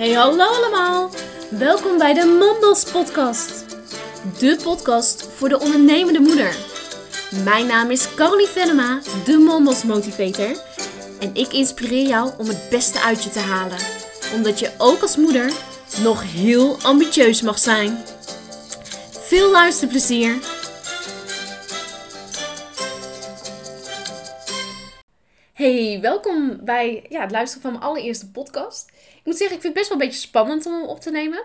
Hey hallo allemaal! Welkom bij de Mondos podcast. De podcast voor de ondernemende moeder. Mijn naam is Caroline Venema, de Mondos motivator. En ik inspireer jou om het beste uit je te halen. Omdat je ook als moeder nog heel ambitieus mag zijn. Veel luisterplezier! Hey, welkom bij ja, het luisteren van mijn allereerste podcast. Ik moet zeggen, ik vind het best wel een beetje spannend om hem op te nemen.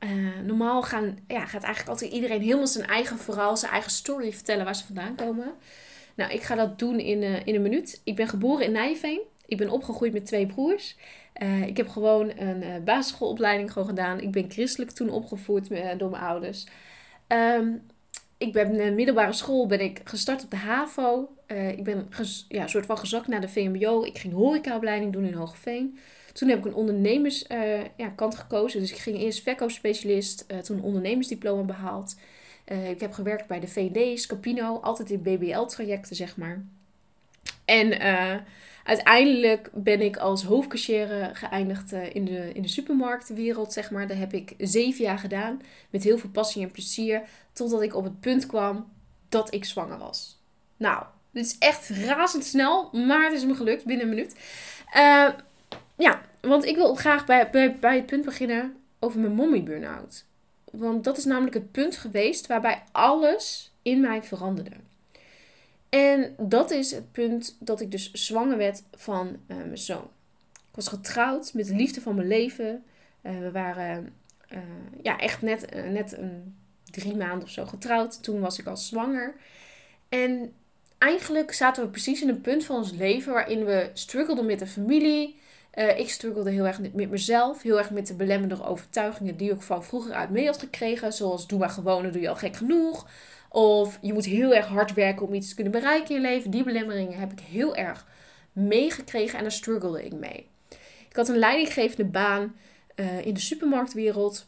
Uh, normaal gaan, ja, gaat eigenlijk altijd iedereen helemaal zijn eigen verhaal, zijn eigen story vertellen waar ze vandaan komen. Nou, ik ga dat doen in, uh, in een minuut. Ik ben geboren in Nijveen. Ik ben opgegroeid met twee broers. Uh, ik heb gewoon een basisschoolopleiding gewoon gedaan. Ik ben christelijk toen opgevoed door mijn ouders. Um, ik ben in de middelbare school ben ik gestart op de HAVO. ik ben ja, soort van gezakt naar de VMBO. Ik ging horecaopleiding doen in Hogeveen. Toen heb ik een ondernemerskant uh, ja, kant gekozen. Dus ik ging eerst verkoopspecialist, uh, toen een ondernemersdiploma behaald. Ik heb gewerkt bij de VD, Scapino, altijd in BBL-trajecten, zeg maar. En uiteindelijk ben ik als hoofdcashier geëindigd in, de, in de supermarktwereld, zeg maar. Daar heb ik zeven jaar gedaan, met heel veel passie en plezier, totdat ik op het punt kwam dat ik zwanger was. Nou, dit is echt razendsnel, maar het is me gelukt binnen een minuut. Ja, want ik wil graag bij, bij, bij het punt beginnen over mijn mommy burn-out. Want dat is namelijk het punt geweest waarbij alles in mij veranderde. En dat is het punt dat ik dus zwanger werd van uh, mijn zoon. Ik was getrouwd met de liefde van mijn leven. Uh, we waren uh, ja, echt net, net een drie maanden of zo getrouwd. Toen was ik al zwanger. En eigenlijk zaten we precies in een punt van ons leven waarin we struggelden met de familie. Ik struggelde heel erg met mezelf. Heel erg met de belemmerende overtuigingen die ik van vroeger uit mee had gekregen. Zoals doe maar gewoon, dan doe je al gek genoeg. Of je moet heel erg hard werken om iets te kunnen bereiken in je leven. Die belemmeringen heb ik heel erg meegekregen en daar struggelde ik mee. Ik had een leidinggevende baan uh, in de supermarktwereld.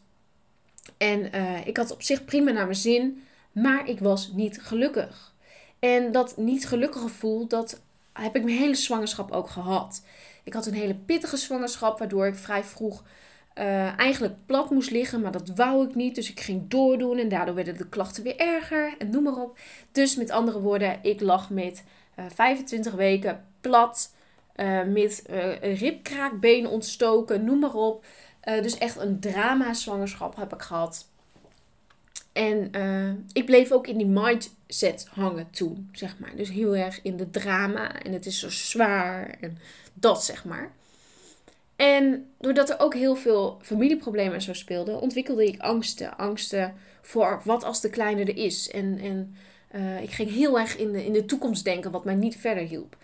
En uh, ik had op zich prima naar mijn zin. Maar ik was niet gelukkig. En dat niet gelukkige gevoel, dat heb ik mijn hele zwangerschap ook gehad. Ik had een hele pittige zwangerschap, waardoor ik vrij vroeg uh, eigenlijk plat moest liggen, maar dat wou ik niet. Dus ik ging doordoen en daardoor werden de klachten weer erger en noem maar op. Dus met andere woorden, ik lag met uh, 25 weken plat, uh, met ribkraakbeen ontstoken, noem maar op. dus echt een drama zwangerschap heb ik gehad. En ik bleef ook in die mindset hangen toen, zeg maar. Dus heel erg in de drama en het is zo zwaar en dat, zeg maar. En doordat er ook heel veel familieproblemen zo speelden, ontwikkelde ik angsten. Angsten voor wat als de kleine er is. En, en uh, ik ging heel erg in de, in de toekomst denken, wat mij niet verder hielp.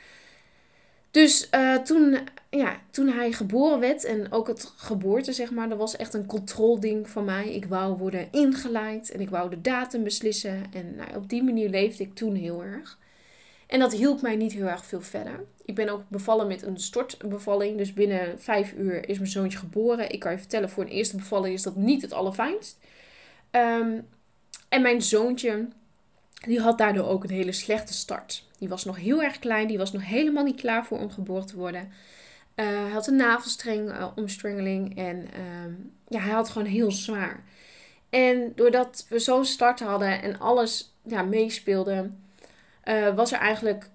Dus uh, toen, ja, toen hij geboren werd en ook het geboorte, zeg maar, dat was echt een controlding van mij. Ik wou worden ingeleid en ik wou de datum beslissen. En nou, op die manier leefde ik toen heel erg. En dat hielp mij niet heel erg veel verder. Ik ben ook bevallen met een stortbevalling. Dus binnen vijf uur is mijn zoontje geboren. Ik kan je vertellen, voor een eerste bevalling is dat niet het allerfijnst. Um, en mijn zoontje, die had daardoor ook een hele slechte start. Die was nog heel erg klein. Die was nog helemaal niet klaar voor om geboren te worden. Uh, hij had een navelstreng uh, omstrengeling. En uh, ja, hij had gewoon heel zwaar. En doordat we zo'n start hadden en alles ja, meespeelde uh, was er eigenlijk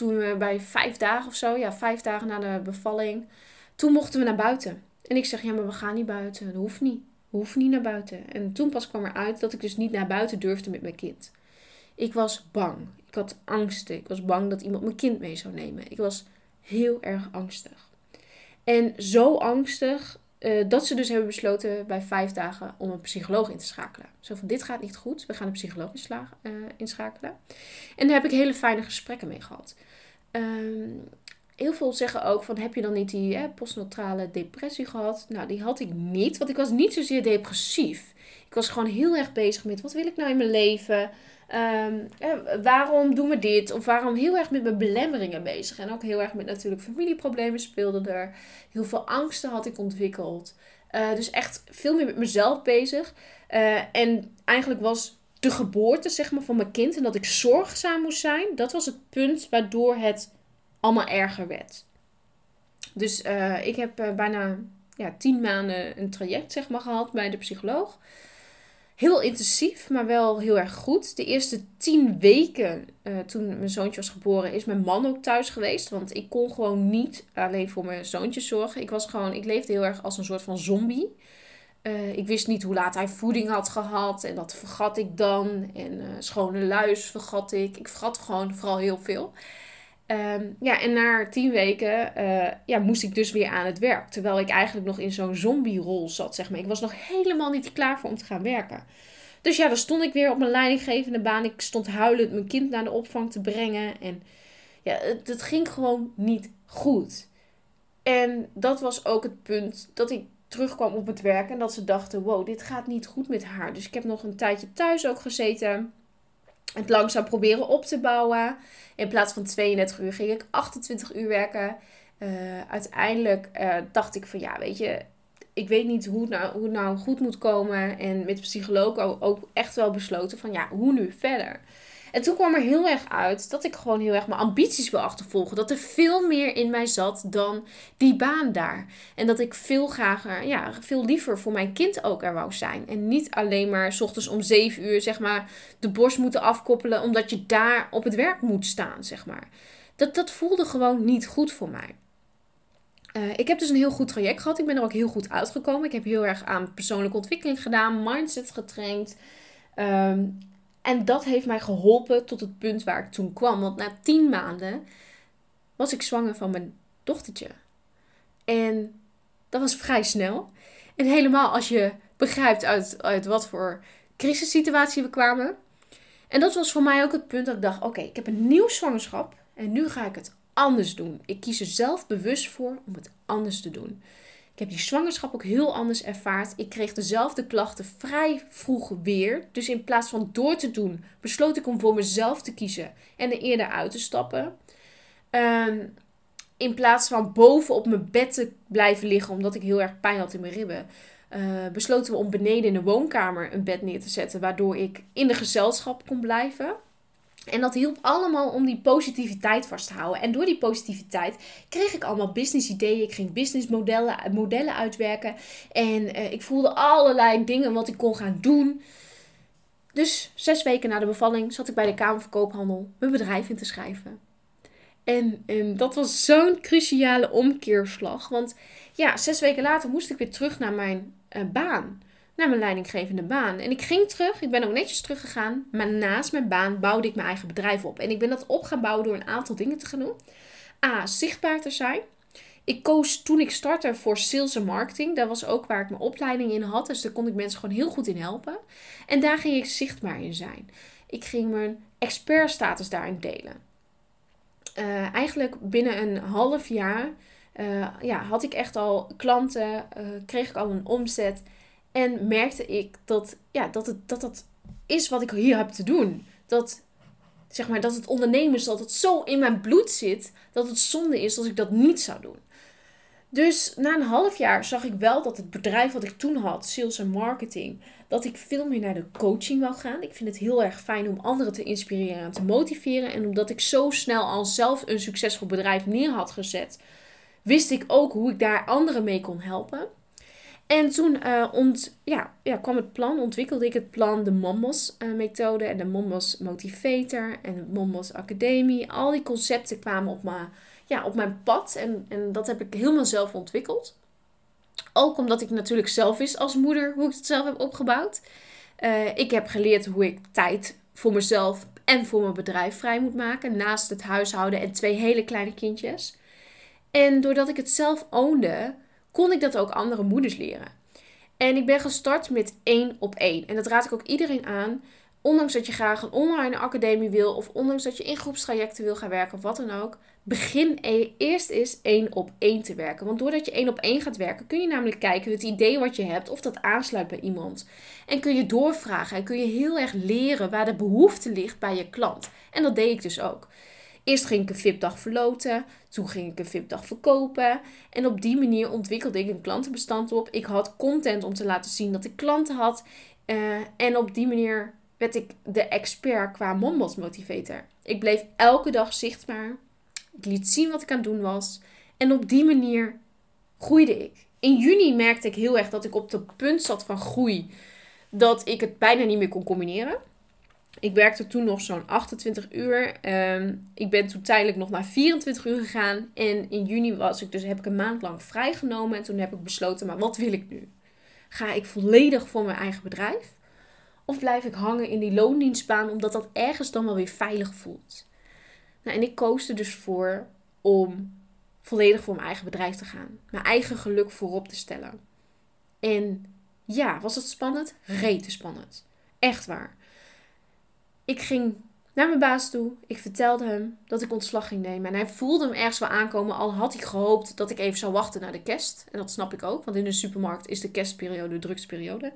toen we bij vijf dagen of zo, ja, vijf dagen na de bevalling, toen mochten we naar buiten. En ik zeg, ja, maar we gaan niet buiten. Dat hoeft niet. We hoeven niet naar buiten. En toen pas kwam er uit dat ik dus niet naar buiten durfde met mijn kind. Ik was bang. Ik had angsten. Ik was bang dat iemand mijn kind mee zou nemen. Ik was heel erg angstig. En zo angstig uh, dat ze dus hebben besloten bij vijf dagen om een psycholoog in te schakelen. Zo van, dit gaat niet goed, we gaan een psycholoog inschakelen. En daar heb ik hele fijne gesprekken mee gehad. Um, heel veel zeggen ook van, heb je dan niet die postnatrale depressie gehad? Nou, die had ik niet, want ik was niet zozeer depressief. Ik was gewoon heel erg bezig met, wat wil ik nou in mijn leven? Um, waarom doen we dit? Of waarom heel erg met mijn belemmeringen bezig. En ook heel erg met natuurlijk familieproblemen speelden er. Heel veel angsten had ik ontwikkeld. Uh, dus echt veel meer met mezelf bezig. Uh, en eigenlijk was de geboorte zeg maar, van mijn kind en dat ik zorgzaam moest zijn. Dat was het punt waardoor het allemaal erger werd. Dus uh, ik heb bijna ja, tien maanden een traject zeg maar, gehad bij de psycholoog. Heel intensief, maar wel heel erg goed. De eerste tien weken uh, toen mijn zoontje was geboren, is mijn man ook thuis geweest. Want ik kon gewoon niet alleen voor mijn zoontje zorgen. Ik was gewoon, ik leefde heel erg als een soort van zombie. Uh, ik wist niet hoe laat hij voeding had gehad. En dat vergat ik dan. En uh, schone luis vergat ik. Ik vergat gewoon vooral heel veel. Um, ja, en na tien weken uh, ja, moest ik dus weer aan het werk. Terwijl ik eigenlijk nog in zo'n zombie-rol zat, zeg maar. Ik was nog helemaal niet klaar voor om te gaan werken. Dus ja, dan stond ik weer op mijn leidinggevende baan. Ik stond huilend mijn kind naar de opvang te brengen. En ja, het, het ging gewoon niet goed. En dat was ook het punt dat ik terugkwam op het werk. En dat ze dachten, wow, dit gaat niet goed met haar. Dus ik heb nog een tijdje thuis ook gezeten het langzaam proberen op te bouwen. In plaats van 32 uur ging ik 28 uur werken. Uh, uiteindelijk uh, dacht ik van ja, weet je, ik weet niet hoe het, nou, hoe nou goed moet komen. En met de psycholoog ook echt wel besloten van ja, hoe nu verder. En toen kwam er heel erg uit dat ik gewoon heel erg mijn ambities wil achtervolgen. Dat er veel meer in mij zat dan die baan daar. En dat ik veel graag, ja, veel liever voor mijn kind ook er wou zijn. En niet alleen maar s ochtends om zeven uur, zeg maar, de borst moeten afkoppelen. Omdat je daar op het werk moet staan, zeg maar. Dat, dat voelde gewoon niet goed voor mij. Uh, ik heb dus een heel goed traject gehad. Ik ben er ook heel goed uitgekomen. Ik heb heel erg aan persoonlijke ontwikkeling gedaan, mindset getraind. Um, en dat heeft mij geholpen tot het punt waar ik toen kwam. Want na tien maanden was ik zwanger van mijn dochtertje. En dat was vrij snel. En helemaal als je begrijpt uit, uit wat voor crisissituatie we kwamen. En dat was voor mij ook het punt dat ik dacht: oké, ik heb een nieuw zwangerschap. En nu ga ik het anders doen. Ik kies er zelf bewust voor om het anders te doen. Ik heb die zwangerschap ook heel anders ervaard. Ik kreeg dezelfde klachten vrij vroeg weer. Dus in plaats van door te doen, besloot ik om voor mezelf te kiezen en er eerder uit te stappen. Um, in plaats van boven op mijn bed te blijven liggen, omdat ik heel erg pijn had in mijn ribben, uh, besloten we om beneden in de woonkamer een bed neer te zetten, waardoor ik in de gezelschap kon blijven. En dat hielp allemaal om die positiviteit vast te houden. En door die positiviteit kreeg ik allemaal business ideeën. Ik ging businessmodellen modellen uitwerken. En uh, ik voelde allerlei dingen wat ik kon gaan doen. Dus zes weken na de bevalling zat ik bij de Kamerverkoophandel mijn bedrijf in te schrijven. En, en dat was zo'n cruciale omkeerslag. Want ja, zes weken later moest ik weer terug naar mijn uh, baan naar mijn leidinggevende baan. En ik ging terug, ik ben ook netjes teruggegaan. Maar naast mijn baan bouwde ik mijn eigen bedrijf op. En ik ben dat op gaan bouwen door een aantal dingen te gaan doen. A, zichtbaar te zijn. Ik koos toen ik startte voor sales en marketing. Dat was ook waar ik mijn opleiding in had. Dus daar kon ik mensen gewoon heel goed in helpen. En daar ging ik zichtbaar in zijn. Ik ging mijn expertstatus daarin delen. Uh, eigenlijk binnen een half jaar uh, ja, had ik echt al klanten, uh, kreeg ik al een omzet. En merkte ik dat, ja, dat, het, dat dat is wat ik hier heb te doen. Dat, zeg maar, dat het ondernemen dat het zo in mijn bloed zit dat het zonde is als ik dat niet zou doen. Dus na een half jaar zag ik wel dat het bedrijf wat ik toen had, sales en marketing, dat ik veel meer naar de coaching wou gaan. Ik vind het heel erg fijn om anderen te inspireren en te motiveren. En omdat ik zo snel al zelf een succesvol bedrijf neer had gezet, wist ik ook hoe ik daar anderen mee kon helpen. En toen uh, ont, ja, ja, kwam het plan, ontwikkelde ik het plan, de Mommos uh, methode en de Mommos Motivator en de Mommos Academie. Al die concepten kwamen op, mijn, ja, op mijn pad en, en dat heb ik helemaal zelf ontwikkeld. Ook omdat ik natuurlijk zelf wist als moeder hoe ik het zelf heb opgebouwd. Uh, ik heb geleerd hoe ik tijd voor mezelf en voor mijn bedrijf vrij moet maken. Naast het huishouden en twee hele kleine kindjes. En doordat ik het zelf oonde, kon ik dat ook andere moeders leren. En ik ben gestart met één op één. En dat raad ik ook iedereen aan. Ondanks dat je graag een online academie wil, of ondanks dat je in groepstrajecten wil gaan werken, of wat dan ook, begin e- eerst eens één op één te werken. Want doordat je één op één gaat werken, kun je namelijk kijken het idee wat je hebt, of dat aansluit bij iemand. En kun je doorvragen en kun je heel erg leren waar de behoefte ligt bij je klant. En dat deed ik dus ook. Eerst ging ik een VIP-dag verloten. Toen ging ik een VIP-dag verkopen. En op die manier ontwikkelde ik een klantenbestand op. Ik had content om te laten zien dat ik klanten had. Uh, en op die manier werd ik de expert qua Mombos motivator. Ik bleef elke dag zichtbaar. Ik liet zien wat ik aan het doen was. En op die manier groeide ik. In juni merkte ik heel erg dat ik op het punt zat van groei. Dat ik het bijna niet meer kon combineren. Ik werkte toen nog zo'n 28 uur. Ehm, ik ben toen tijdelijk nog naar 24 uur gegaan. En in juni was ik dus, heb ik een maand lang vrijgenomen. En toen heb ik besloten, maar wat wil ik nu? Ga ik volledig voor mijn eigen bedrijf? Of blijf ik hangen in die loondienstbaan omdat dat ergens dan wel weer veilig voelt? Nou, en ik koos er dus voor om volledig voor mijn eigen bedrijf te gaan. Mijn eigen geluk voorop te stellen. En ja, was het spannend? Rete spannend. Echt waar. Ik ging naar mijn baas toe. Ik vertelde hem dat ik ontslag ging nemen. En hij voelde hem ergens wel aankomen. Al had hij gehoopt dat ik even zou wachten naar de kerst. En dat snap ik ook. Want in de supermarkt is de kerstperiode de drugsperiode.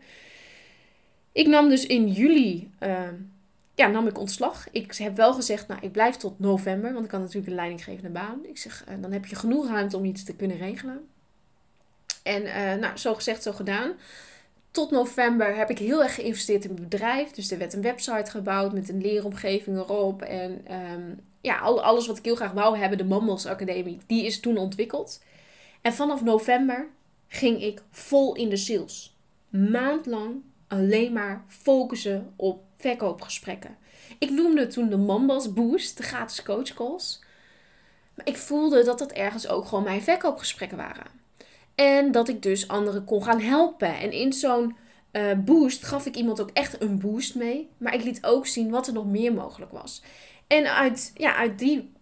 Ik nam dus in juli uh, ja, nam ik ontslag. Ik heb wel gezegd, nou, ik blijf tot november. Want ik had natuurlijk een leidinggevende baan. Ik zeg, uh, dan heb je genoeg ruimte om iets te kunnen regelen. En uh, nou, zo gezegd, zo gedaan tot november heb ik heel erg geïnvesteerd in mijn bedrijf. Dus er werd een website gebouwd met een leeromgeving erop. En um, ja, alles wat ik heel graag wou hebben, de Mammals Academie, die is toen ontwikkeld. En vanaf november ging ik vol in de sales. Maandlang alleen maar focussen op verkoopgesprekken. Ik noemde toen de Mambas Boost, de gratis coachcalls. Maar ik voelde dat dat ergens ook gewoon mijn verkoopgesprekken waren. En dat ik dus anderen kon gaan helpen. En in zo'n uh, boost gaf ik iemand ook echt een boost mee. Maar ik liet ook zien wat er nog meer mogelijk was. En uit, ja, uit die,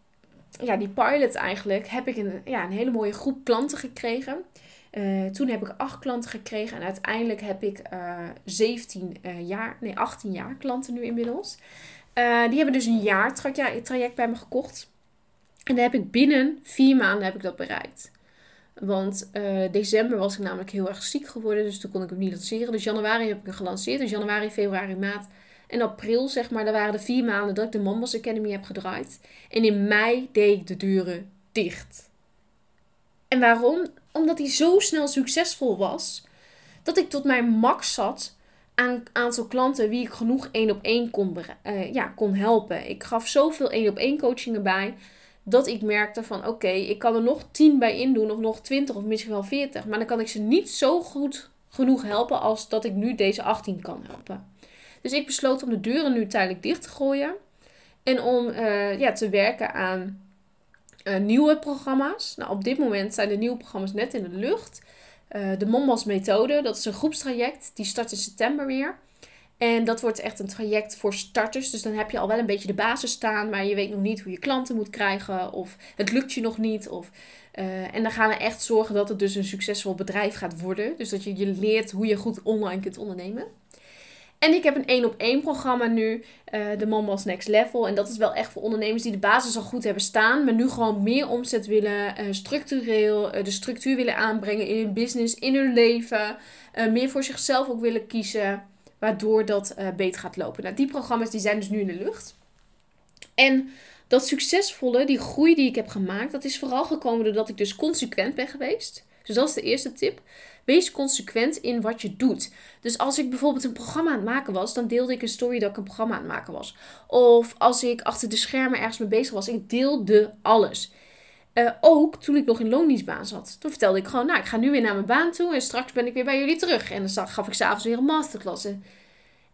ja, die pilot eigenlijk heb ik een, ja, een hele mooie groep klanten gekregen. Uh, toen heb ik acht klanten gekregen en uiteindelijk heb ik uh, 17 uh, jaar, nee 18 jaar klanten nu inmiddels. Die hebben dus een jaar traject bij me gekocht. En dan heb ik binnen vier maanden heb ik dat bereikt. Want uh, december was ik namelijk heel erg ziek geworden. Dus toen kon ik hem niet lanceren. Dus januari heb ik hem gelanceerd. Dus januari, februari, maart en april, zeg maar. Dat waren de vier maanden dat ik de Mambas Academy heb gedraaid. En in mei deed ik de deuren dicht. En waarom? Omdat hij zo snel succesvol was. Dat ik tot mijn max zat aan aantal klanten wie ik genoeg één op één kon, uh, ja, kon helpen. Ik gaf zoveel één op één coachingen bij dat ik merkte van oké, ik kan er nog 10 bij indoen of nog 20 of misschien wel 40. Maar dan kan ik ze niet zo goed genoeg helpen als dat ik nu deze 18 kan helpen. Dus ik besloot om de deuren nu tijdelijk dicht te gooien. En om uh, ja, te werken aan uh, nieuwe programma's. Nou, op dit moment zijn de nieuwe programma's net in de lucht. Uh, de Mombas methode, dat is een groepstraject. Die start in september weer. En dat wordt echt een traject voor starters. Dus dan heb je al wel een beetje de basis staan, maar je weet nog niet hoe je klanten moet krijgen. Of het lukt je nog niet. Of, uh, en dan gaan we echt zorgen dat het dus een succesvol bedrijf gaat worden. Dus dat je, je leert hoe je goed online kunt ondernemen. En ik heb een één op één programma nu, uh, de Mama's Next Level. En dat is wel echt voor ondernemers die de basis al goed hebben staan, maar nu gewoon meer omzet willen, uh, structureel de structuur willen aanbrengen in hun business, in hun leven. meer voor zichzelf ook willen kiezen waardoor dat uh, beter gaat lopen. Nou, die programma's die zijn dus nu in de lucht. En dat succesvolle, die groei die ik heb gemaakt, dat is vooral gekomen doordat ik dus consequent ben geweest. Dus dat is de eerste tip. Wees consequent in wat je doet. Dus als ik bijvoorbeeld een programma aan het maken was, dan deelde ik een story dat ik een programma aan het maken was. Of als ik achter de schermen ergens mee bezig was, ik deelde alles. Uh, ook toen ik nog in loondienstbaan zat. Toen vertelde ik gewoon, nou, ik ga nu weer naar mijn baan toe en straks ben ik weer bij jullie terug. En dan gaf ik s'avonds weer een masterclass.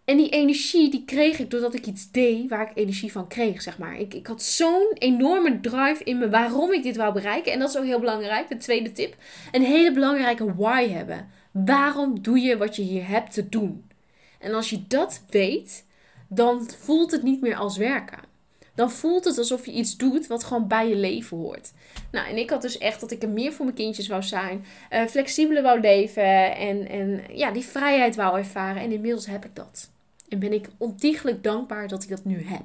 En die energie, die kreeg ik doordat ik iets deed waar ik energie van kreeg, zeg maar. Ik, ik had zo'n enorme drive in me waarom ik dit wou bereiken. En dat is ook heel belangrijk, de tweede tip. Een hele belangrijke why hebben. Waarom doe je wat je hier hebt te doen? En als je dat weet, dan voelt het niet meer als werken dan voelt het alsof je iets doet wat gewoon bij je leven hoort. Nou, en ik had dus echt dat ik er meer voor mijn kindjes wou zijn, uh, flexibeler wou leven en, en ja, die vrijheid wou ervaren. En inmiddels heb ik dat. En ben ik ontiegelijk dankbaar dat ik dat nu heb.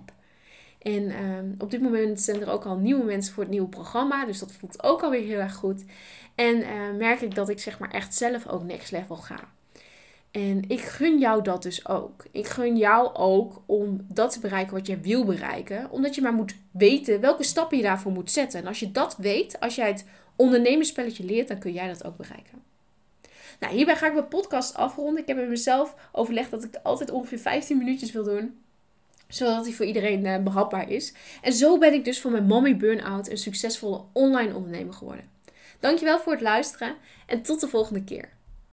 En uh, op dit moment zijn er ook al nieuwe mensen voor het nieuwe programma. Dus dat voelt ook alweer heel erg goed. En uh, merk ik dat ik zeg maar echt zelf ook next level ga. En ik gun jou dat dus ook. Ik gun jou ook om dat te bereiken wat je wil bereiken. Omdat je maar moet weten welke stappen je daarvoor moet zetten. En als je dat weet, als jij het ondernemerspelletje leert, dan kun jij dat ook bereiken. Nou, hierbij ga ik mijn podcast afronden. Ik heb met mezelf overlegd dat ik altijd ongeveer 15 minuutjes wil doen zodat hij voor iedereen uh, behapbaar is. En zo ben ik dus van mijn mommy burn-out een succesvolle online ondernemer geworden. Dankjewel voor het luisteren en tot de volgende keer.